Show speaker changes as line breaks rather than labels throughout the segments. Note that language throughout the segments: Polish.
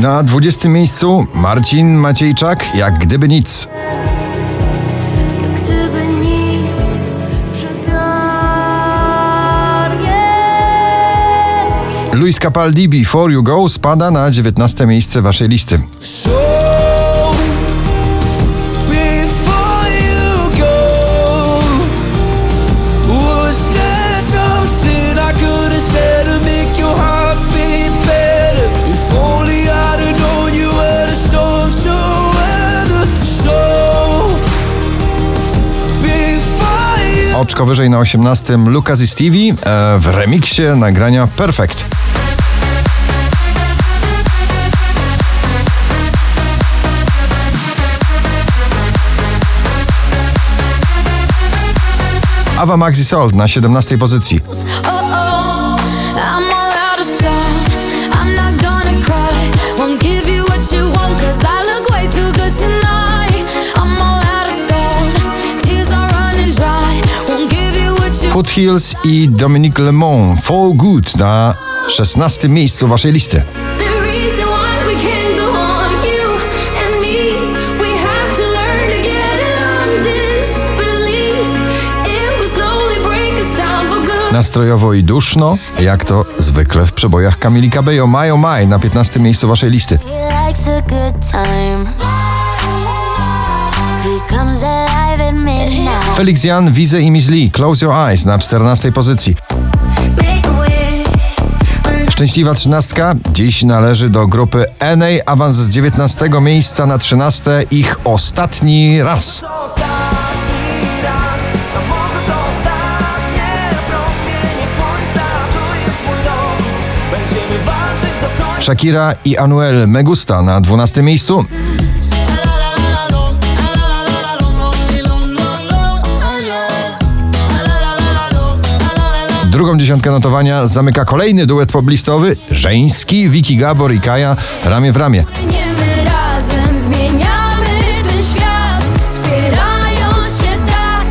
Na 20 miejscu Marcin Maciejczak, jak gdyby nic.
Jak gdyby nic przegarniesz
Luis Capaldi Before You Go spada na 19 miejsce waszej listy. Oczko wyżej na 18 Lucas i Stevie e, w remiksie nagrania Perfect. Ava Maxi Sold na 17 pozycji. Foothills i Dominique Lemon For Good na 16 miejscu waszej listy. Nastrojowo i duszno, jak to zwykle w przebojach Kamili Cabello. Majo Maj na 15 miejscu waszej listy.
He
Felix Jan, Wize i Lee Close Your Eyes na 14 pozycji. Szczęśliwa trzynastka dziś należy do grupy NA, awans z 19 miejsca na 13 ich ostatni raz. Shakira i Anuel Megusta na 12 miejscu. Drugą dziesiątkę notowania zamyka kolejny duet poblistowy, żeński, Wiki Gabor i Kaja, ramię w ramię.
Płyniemy razem, zmieniamy ten świat, wspierając się tak,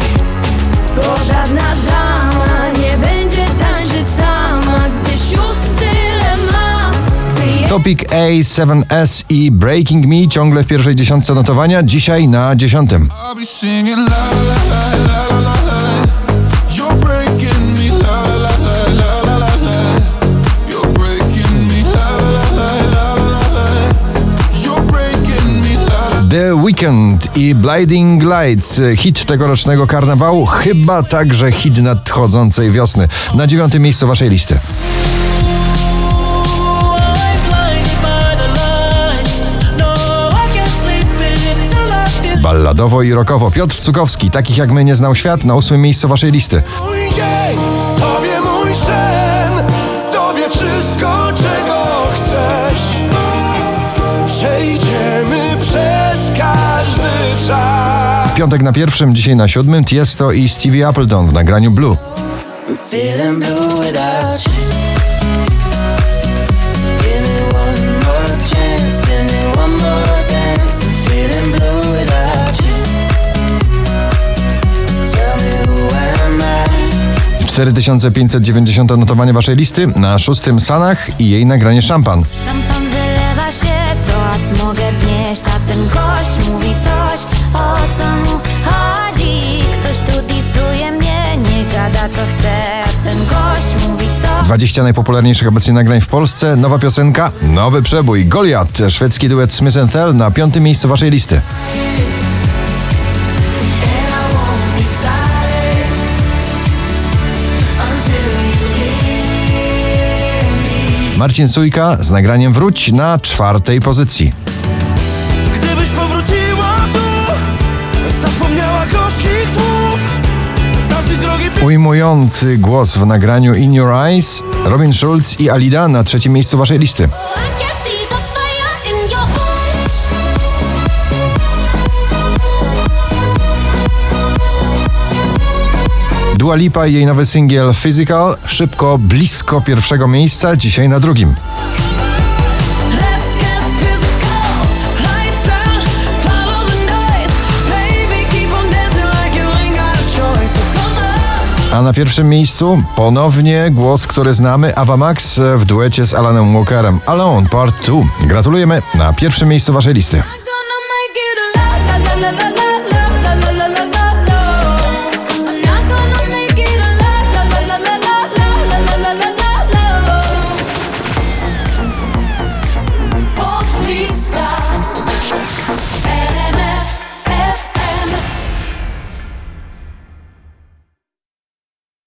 bo żadna dama nie będzie tańczyć sama, gdy sióstr tyle ma. Gdy je-
Topic A, 7S i Breaking Me ciągle w pierwszej dziesiątce notowania, dzisiaj na dziesiątym. Weekend i Blinding Lights, hit tegorocznego karnawału, chyba także hit nadchodzącej wiosny. Na dziewiątym miejscu waszej listy. Balladowo i rockowo Piotr Cukowski, takich jak my nie znał świat, na ósmym miejscu waszej listy. Piątek na pierwszym, dzisiaj na siódmym Tiesto i Stevie Appleton w nagraniu Blue.
Feeling blue without you. Give me one more chance, give me one more dance. I'm feeling blue without you. Tell me who am I?
4590 notowanie waszej listy, na szóstym Sanach i jej nagranie Szampan.
Szampan wylewa się, toast mogę wznieść, a ten gość mówi o co mu chodzi. Ktoś tu disuje mnie, nie gada co chce, ten gość mówi co
20 najpopularniejszych obecnie nagrań w Polsce, nowa piosenka, nowy przebój, Goliat, szwedzki duet Smith Tell na piątym miejscu waszej listy. Marcin Sujka z nagraniem Wróć na czwartej pozycji. Ujmujący głos w nagraniu In Your Eyes, Robin Schulz i Alida na trzecim miejscu waszej listy. Dua Lipa i jej nowy singiel Physical szybko, blisko pierwszego miejsca, dzisiaj na drugim.
A
na pierwszym miejscu ponownie głos, który znamy, Ava Max e, w duecie z Alanem Walkerem. Alone Part 2. Gratulujemy na pierwszym miejscu waszej listy.